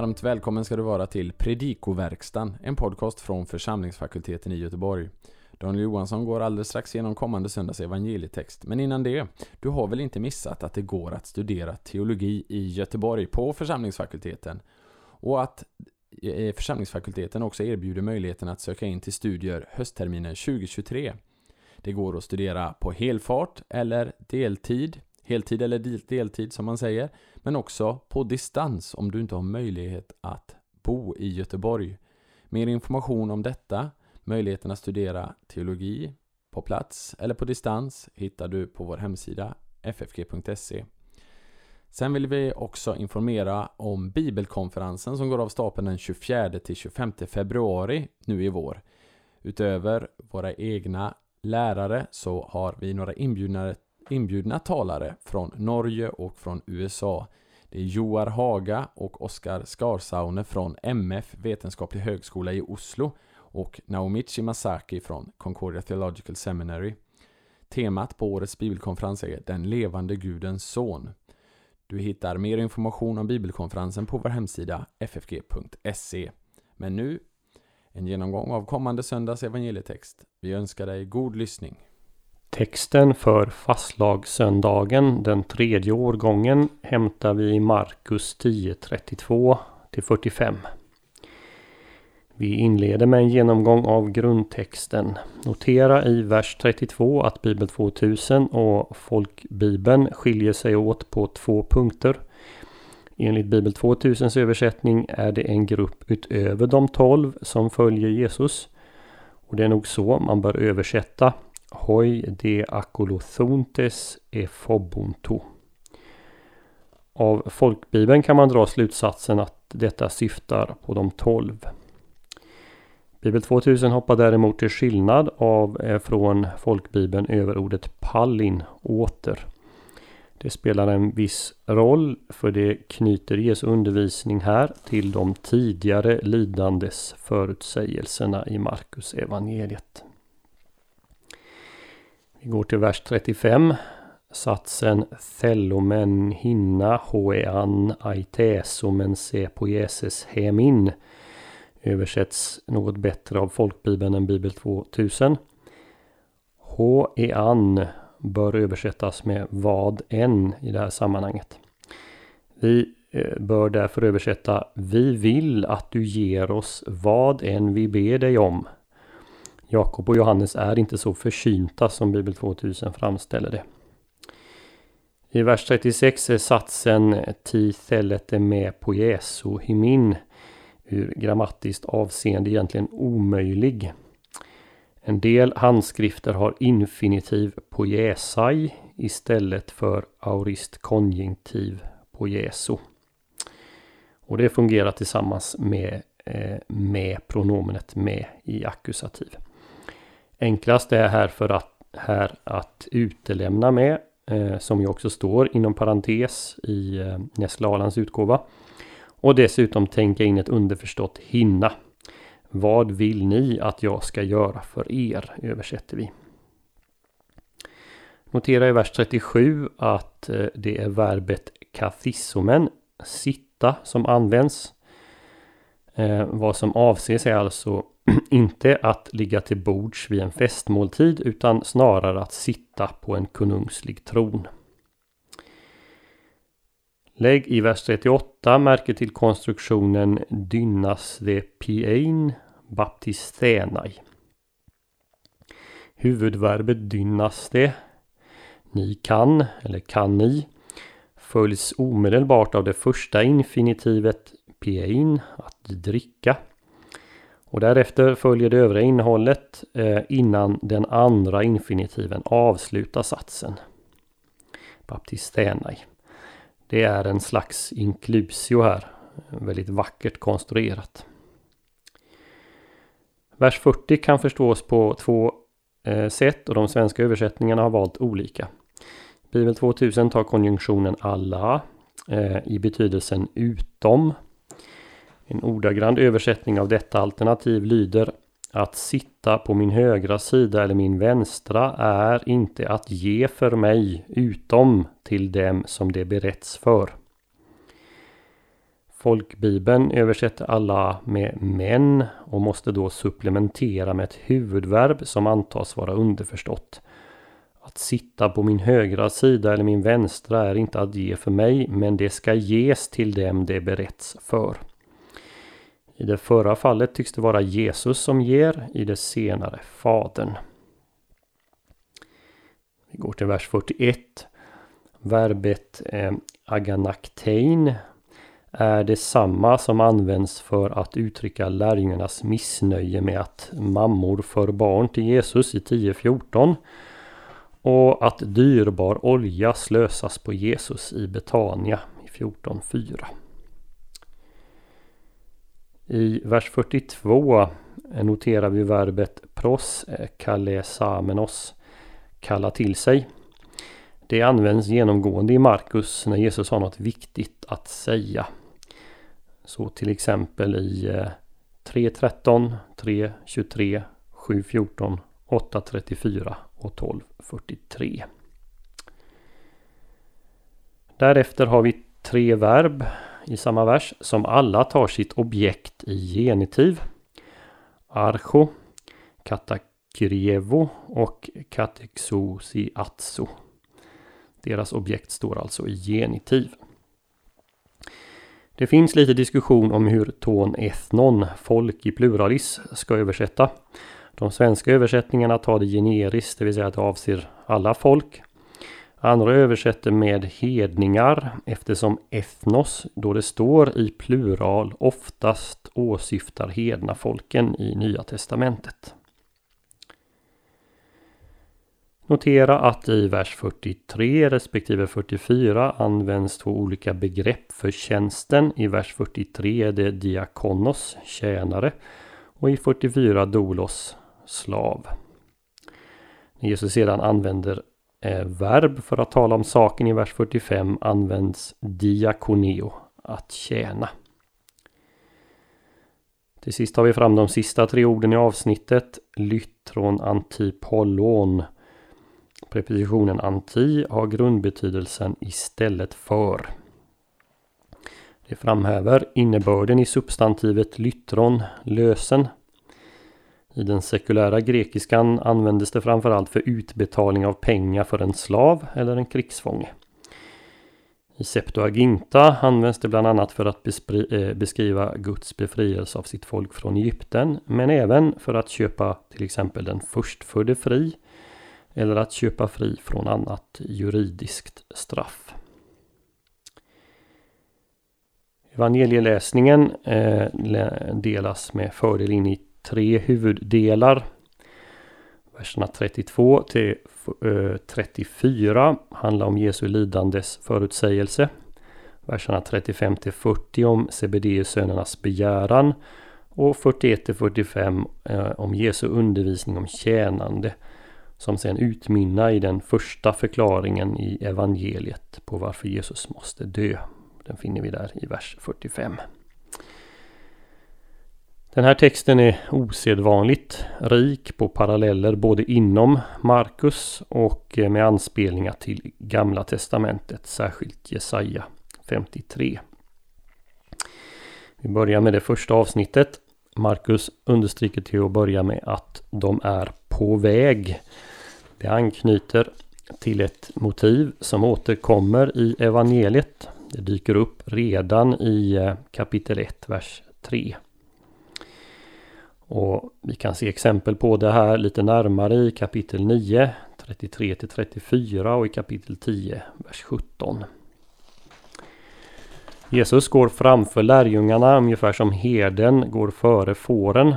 Varmt välkommen ska du vara till Predikoverkstan, en podcast från församlingsfakulteten i Göteborg. Daniel Johansson går alldeles strax igenom kommande söndags evangelietext. Men innan det, du har väl inte missat att det går att studera teologi i Göteborg på församlingsfakulteten? Och att eh, församlingsfakulteten också erbjuder möjligheten att söka in till studier höstterminen 2023. Det går att studera på helfart eller deltid, heltid eller deltid som man säger, men också på distans om du inte har möjlighet att bo i Göteborg. Mer information om detta, möjligheten att studera teologi på plats eller på distans hittar du på vår hemsida ffg.se. Sen vill vi också informera om bibelkonferensen som går av stapeln den 24 till 25 februari nu i vår. Utöver våra egna lärare så har vi några inbjudna, inbjudna talare från Norge och från USA. Det är Joar Haga och Oskar Skarsaune från MF Vetenskaplig högskola i Oslo och Naomichi Masaki från Concordia Theological Seminary. Temat på årets bibelkonferens är Den levande Gudens son. Du hittar mer information om bibelkonferensen på vår hemsida ffg.se. Men nu, en genomgång av kommande söndags evangelietext. Vi önskar dig god lyssning. Texten för fastlagssöndagen, den tredje årgången, hämtar vi i Markus 10.32 45. Vi inleder med en genomgång av grundtexten. Notera i vers 32 att Bibel 2000 och Folkbibeln skiljer sig åt på två punkter. Enligt Bibel 2000s översättning är det en grupp utöver de tolv som följer Jesus. Och det är nog så man bör översätta Hoi de akolothontes e fobuntu. Av folkbibeln kan man dra slutsatsen att detta syftar på de tolv. Bibel 2000 hoppar däremot till skillnad av eh, från folkbibeln över ordet pallin, åter. Det spelar en viss roll för det knyter Jesu undervisning här till de tidigare lidandes förutsägelserna i Markus evangeliet. Vi går till vers 35. Satsen Thellomen hinna hoean aitesomen se på Jesus hemin översätts något bättre av folkbibeln än Bibel 2000. Hoean bör översättas med vad än i det här sammanhanget. Vi eh, bör därför översätta Vi vill att du ger oss vad än vi ber dig om. Jakob och Johannes är inte så försynta som Bibel 2000 framställer det. I vers 36 är satsen Ti är med på Jesu himin ur grammatiskt avseende egentligen omöjlig. En del handskrifter har infinitiv på jäsai istället för aurist konjunktiv på jesu. Och det fungerar tillsammans med, eh, med pronomenet med i ackusativ. Enklast är här för att, här att utelämna med, eh, som ju också står inom parentes i eh, Nestle utgåva. Och dessutom tänka in ett underförstått hinna. Vad vill ni att jag ska göra för er? översätter vi. Notera i vers 37 att eh, det är verbet kathisomen, sitta, som används. Eh, vad som avses är alltså inte att ligga till bords vid en festmåltid utan snarare att sitta på en konungslig tron. Lägg i vers 38 märke till konstruktionen Dynnas de Piein Baptisthenai. Huvudverbet dynnas de, ni kan eller kan ni, följs omedelbart av det första infinitivet piein, att dricka. Och därefter följer det övriga innehållet eh, innan den andra infinitiven avslutar satsen. Baptistänai. Det är en slags inklusio här. Väldigt vackert konstruerat. Vers 40 kan förstås på två eh, sätt och de svenska översättningarna har valt olika. Bibel 2000 tar konjunktionen alla eh, i betydelsen utom. En ordagrann översättning av detta alternativ lyder att sitta på min högra sida eller min vänstra är inte att ge för mig utom till dem som det berätts för. Folkbibeln översätter alla med men och måste då supplementera med ett huvudverb som antas vara underförstått. Att sitta på min högra sida eller min vänstra är inte att ge för mig, men det ska ges till dem det berätts för. I det förra fallet tycks det vara Jesus som ger, i det senare Fadern. Vi går till vers 41. Verbet eh, aganaktein är detsamma som används för att uttrycka lärjungarnas missnöje med att mammor för barn till Jesus i 10.14 och att dyrbar olja slösas på Jesus i Betania i 14.4. I vers 42 noterar vi verbet pros eh, kalesamenos, kalla till sig. Det används genomgående i Markus när Jesus har något viktigt att säga. Så till exempel i 3.13, 3.23, 7.14, 8.34 och 12.43. Därefter har vi tre verb i samma vers som alla tar sitt objekt i genitiv. Archo, katakyrievo och katexosiatso. Deras objekt står alltså i genitiv. Det finns lite diskussion om hur ton ethnon, folk i pluralis, ska översätta. De svenska översättningarna tar det generiskt, det vill säga att det avser alla folk. Andra översätter med hedningar eftersom ethnos, då det står i plural, oftast åsyftar hedna folken i Nya Testamentet. Notera att i vers 43 respektive 44 används två olika begrepp för tjänsten. I vers 43 är det diakonos, tjänare, och i 44 dolos, slav. När Jesus sedan använder Eh, verb för att tala om saken i vers 45 används diakoneo, att tjäna. Till sist har vi fram de sista tre orden i avsnittet. Lytron antipollon. Prepositionen anti har grundbetydelsen istället för. Det framhäver innebörden i substantivet lytron, lösen. I den sekulära grekiskan användes det framförallt för utbetalning av pengar för en slav eller en krigsfånge. I Septuaginta används det bland annat för att eh, beskriva Guds befrielse av sitt folk från Egypten, men även för att köpa till exempel den förstfödde fri eller att köpa fri från annat juridiskt straff. Evangelieläsningen eh, delas med fördel in i tre huvuddelar. Verserna 32 till eh, 34 handlar om Jesu lidandes förutsägelse. Verserna 35 till 40 om Sebedeus sönernas begäran. Och 41 till 45 eh, om Jesu undervisning om tjänande. Som sen utmynnar i den första förklaringen i evangeliet på varför Jesus måste dö. Den finner vi där i vers 45. Den här texten är osedvanligt rik på paralleller både inom Markus och eh, med anspelningar till Gamla Testamentet, särskilt Jesaja 53. Vi börjar med det första avsnittet. Markus understryker till att börja med att de är på väg. Det anknyter till ett motiv som återkommer i evangeliet. Det dyker upp redan i eh, kapitel 1, vers 3. Och vi kan se exempel på det här lite närmare i kapitel 9, 33 till 34 och i kapitel 10, vers 17. Jesus går framför lärjungarna ungefär som herden går före fåren.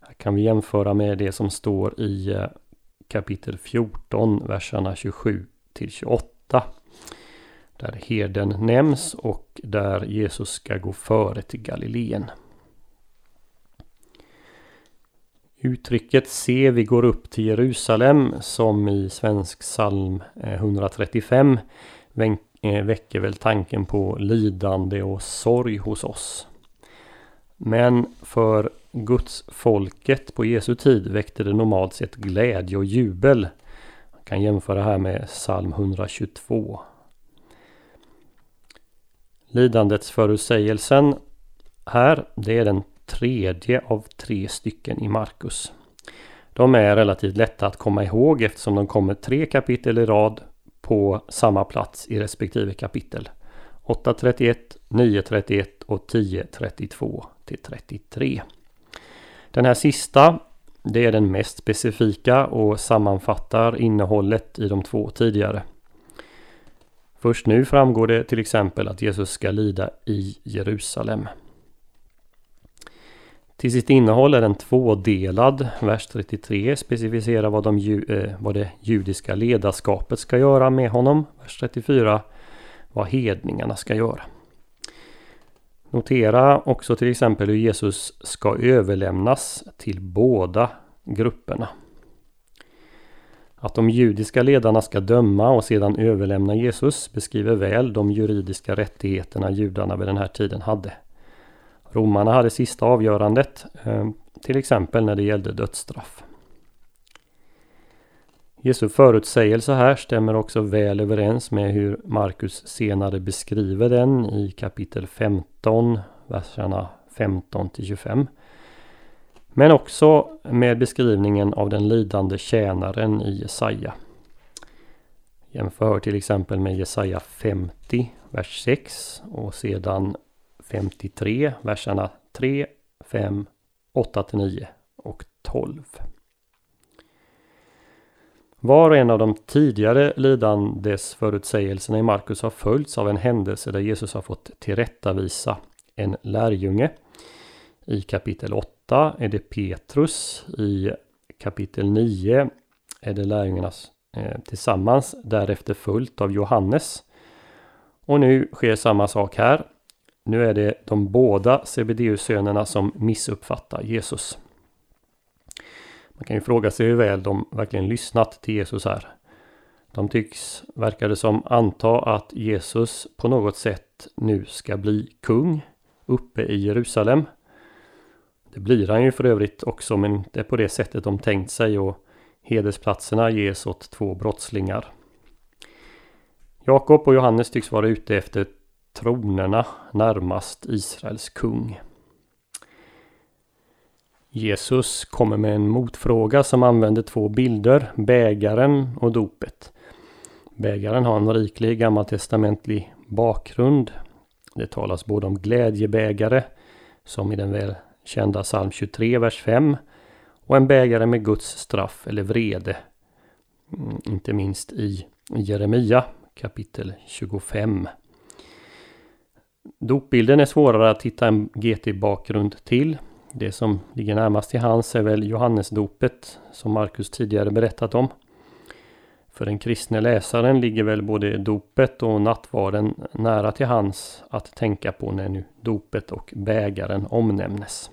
Här kan vi jämföra med det som står i eh, kapitel 14, verserna 27 till 28. Där herden nämns och där Jesus ska gå före till Galileen. Uttrycket se vi går upp till Jerusalem som i svensk psalm eh, 135 eh, väcker väl tanken på lidande och sorg hos oss. Men för Guds folket på Jesu tid väckte det normalt sett glädje och jubel. Man kan jämföra här med psalm 122. Lidandets förutsägelsen här, det är den tredje av tre stycken i Markus. De är relativt lätta att komma ihåg eftersom de kommer tre kapitel i rad på samma plats i respektive kapitel. 8.31, 9.31 och 10.32 till 33. Den här sista det är den mest specifika och sammanfattar innehållet i de två tidigare. Först nu framgår det till exempel att Jesus ska lida i Jerusalem. Till sitt innehåll är den tvådelad. Vers 33 specificerar vad, de, eh, vad det judiska ledarskapet ska göra med honom. Vers 34 vad hedningarna ska göra. Notera också till exempel hur Jesus ska överlämnas till båda grupperna. Att de judiska ledarna ska döma och sedan överlämna Jesus beskriver väl de juridiska rättigheterna judarna vid den här tiden hade. Romarna hade sista avgörandet, eh, till exempel när det gällde dödsstraff. Jesu förutsägelse här stämmer också väl överens med hur Markus senare beskriver den i kapitel 15, verserna 15 till 25. Men också med beskrivningen av den lidande tjänaren i Jesaja. Jämför till exempel med Jesaja 50, vers 6 och sedan 53, verserna 3, 5, 8-9 och 12. Var och en av de tidigare lidandes förutsägelserna i Markus har följts av en händelse där Jesus har fått tillrättavisa en lärjunge. I kapitel 8 är det Petrus. I kapitel 9 är det lärjungarnas eh, tillsammans. Därefter följt av Johannes. Och nu sker samma sak här. Nu är det de båda Sebedeus-sönerna som missuppfattar Jesus. Man kan ju fråga sig hur väl de verkligen lyssnat till Jesus här. De tycks, verkar det som, anta att Jesus på något sätt nu ska bli kung uppe i Jerusalem. Det blir han ju för övrigt också men inte på det sättet de tänkt sig och hedersplatserna ges åt två brottslingar. Jakob och Johannes tycks vara ute efter tronerna närmast Israels kung. Jesus kommer med en motfråga som använder två bilder, bägaren och dopet. Bägaren har en riklig gammaltestamentlig bakgrund. Det talas både om glädjebägare, som i den välkända psalm 23, vers 5, och en bägare med Guds straff eller vrede. Mm, inte minst i Jeremia kapitel 25. Dopbilden är svårare att hitta en GT-bakgrund till. Det som ligger närmast till hands är väl Johannesdopet som Markus tidigare berättat om. För den kristne läsaren ligger väl både dopet och nattvarden nära till hands att tänka på när nu dopet och bägaren omnämnes.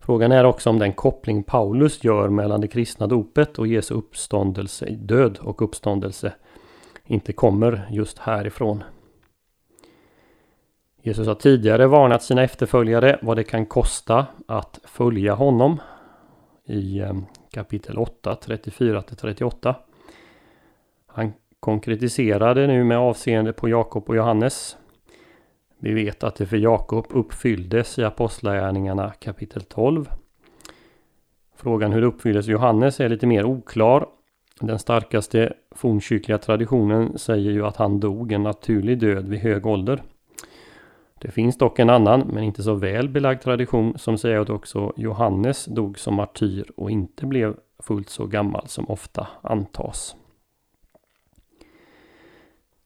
Frågan är också om den koppling Paulus gör mellan det kristna dopet och Jesu uppståndelse, död och uppståndelse inte kommer just härifrån. Jesus har tidigare varnat sina efterföljare vad det kan kosta att följa honom. I eh, kapitel 8, 34-38. Han konkretiserade nu med avseende på Jakob och Johannes. Vi vet att det för Jakob uppfylldes i Apostlagärningarna kapitel 12. Frågan hur det uppfylldes Johannes är lite mer oklar. Den starkaste fornkyrkliga traditionen säger ju att han dog en naturlig död vid hög ålder. Det finns dock en annan, men inte så väl belagd tradition som säger att också Johannes dog som martyr och inte blev fullt så gammal som ofta antas.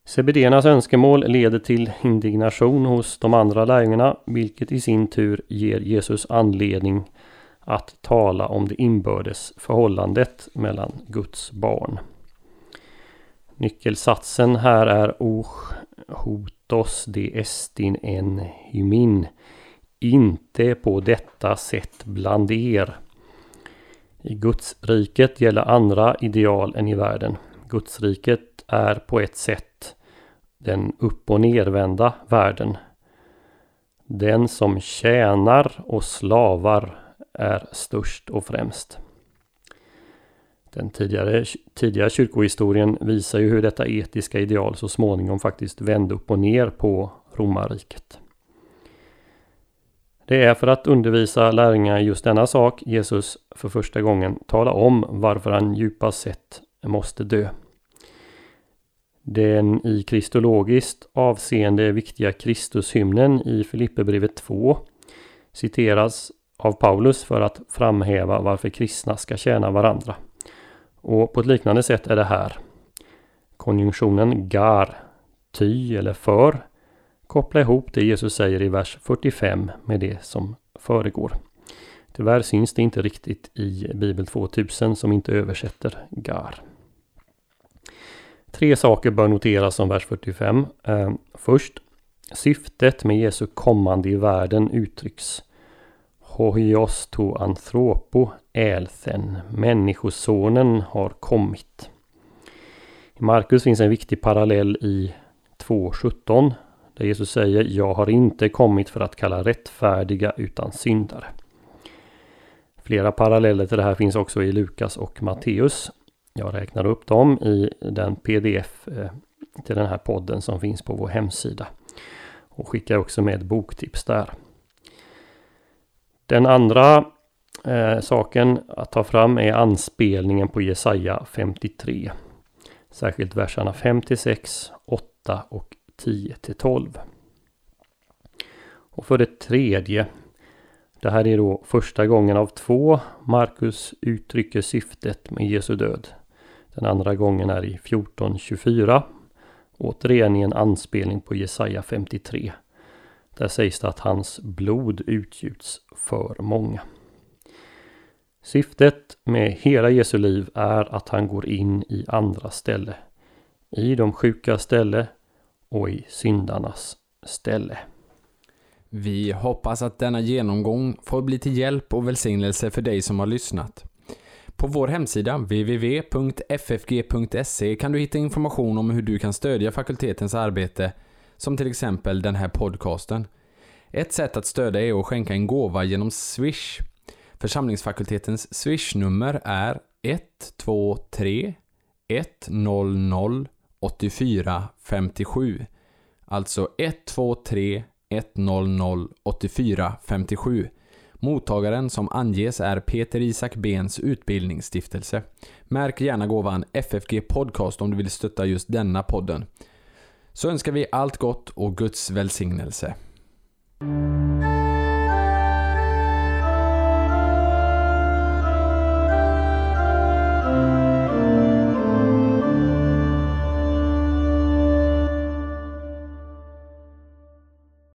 Sebedéernas önskemål leder till indignation hos de andra lärjungarna, vilket i sin tur ger Jesus anledning att tala om det inbördes förhållandet mellan Guds barn. Nyckelsatsen här är och hotos de estin en hymin. Inte på detta sätt bland er. I Gudsriket gäller andra ideal än i världen. Gudsriket är på ett sätt den upp och nervända världen. Den som tjänar och slavar är störst och främst. Den tidigare, tidiga kyrkohistorien visar ju hur detta etiska ideal så småningom faktiskt vände upp och ner på romarriket. Det är för att undervisa lärjungar just denna sak Jesus för första gången talar om varför han djupast sett måste dö. Den i kristologiskt avseende viktiga Kristushymnen i Filipperbrevet 2 citeras av Paulus för att framhäva varför kristna ska tjäna varandra. Och på ett liknande sätt är det här. Konjunktionen gar, ty eller för, koppla ihop det Jesus säger i vers 45 med det som föregår. Tyvärr syns det inte riktigt i Bibel 2000 som inte översätter gar. Tre saker bör noteras om vers 45. Ehm, först, syftet med Jesu kommande i världen uttrycks. Hoios to anthropo älthen. Människosonen har kommit. I Markus finns en viktig parallell i 2.17 där Jesus säger Jag har inte kommit för att kalla rättfärdiga utan syndare. Flera paralleller till det här finns också i Lukas och Matteus. Jag räknar upp dem i den pdf eh, till den här podden som finns på vår hemsida. Och skickar också med ett boktips där. Den andra eh, saken att ta fram är anspelningen på Jesaja 53. Särskilt verserna 5 6, 8 och 10 12. Och för det tredje. Det här är då första gången av två Markus uttrycker syftet med Jesu död. Den andra gången är i 1424. Återigen i en anspelning på Jesaja 53. Där sägs det att hans blod utgjuts för många. Syftet med hela Jesu liv är att han går in i andra ställe. I de sjuka ställe och i syndarnas ställe. Vi hoppas att denna genomgång får bli till hjälp och välsignelse för dig som har lyssnat. På vår hemsida www.ffg.se kan du hitta information om hur du kan stödja fakultetens arbete, som till exempel den här podcasten. Ett sätt att stödja är att skänka en gåva genom Swish. Församlingsfakultetens swishnummer är 123 100 84 57. Alltså 123 100 84 57. Mottagaren som anges är Peter Isak Bens utbildningsstiftelse. Märk gärna gåvan FFG Podcast om du vill stötta just denna podden. Så önskar vi allt gott och Guds välsignelse.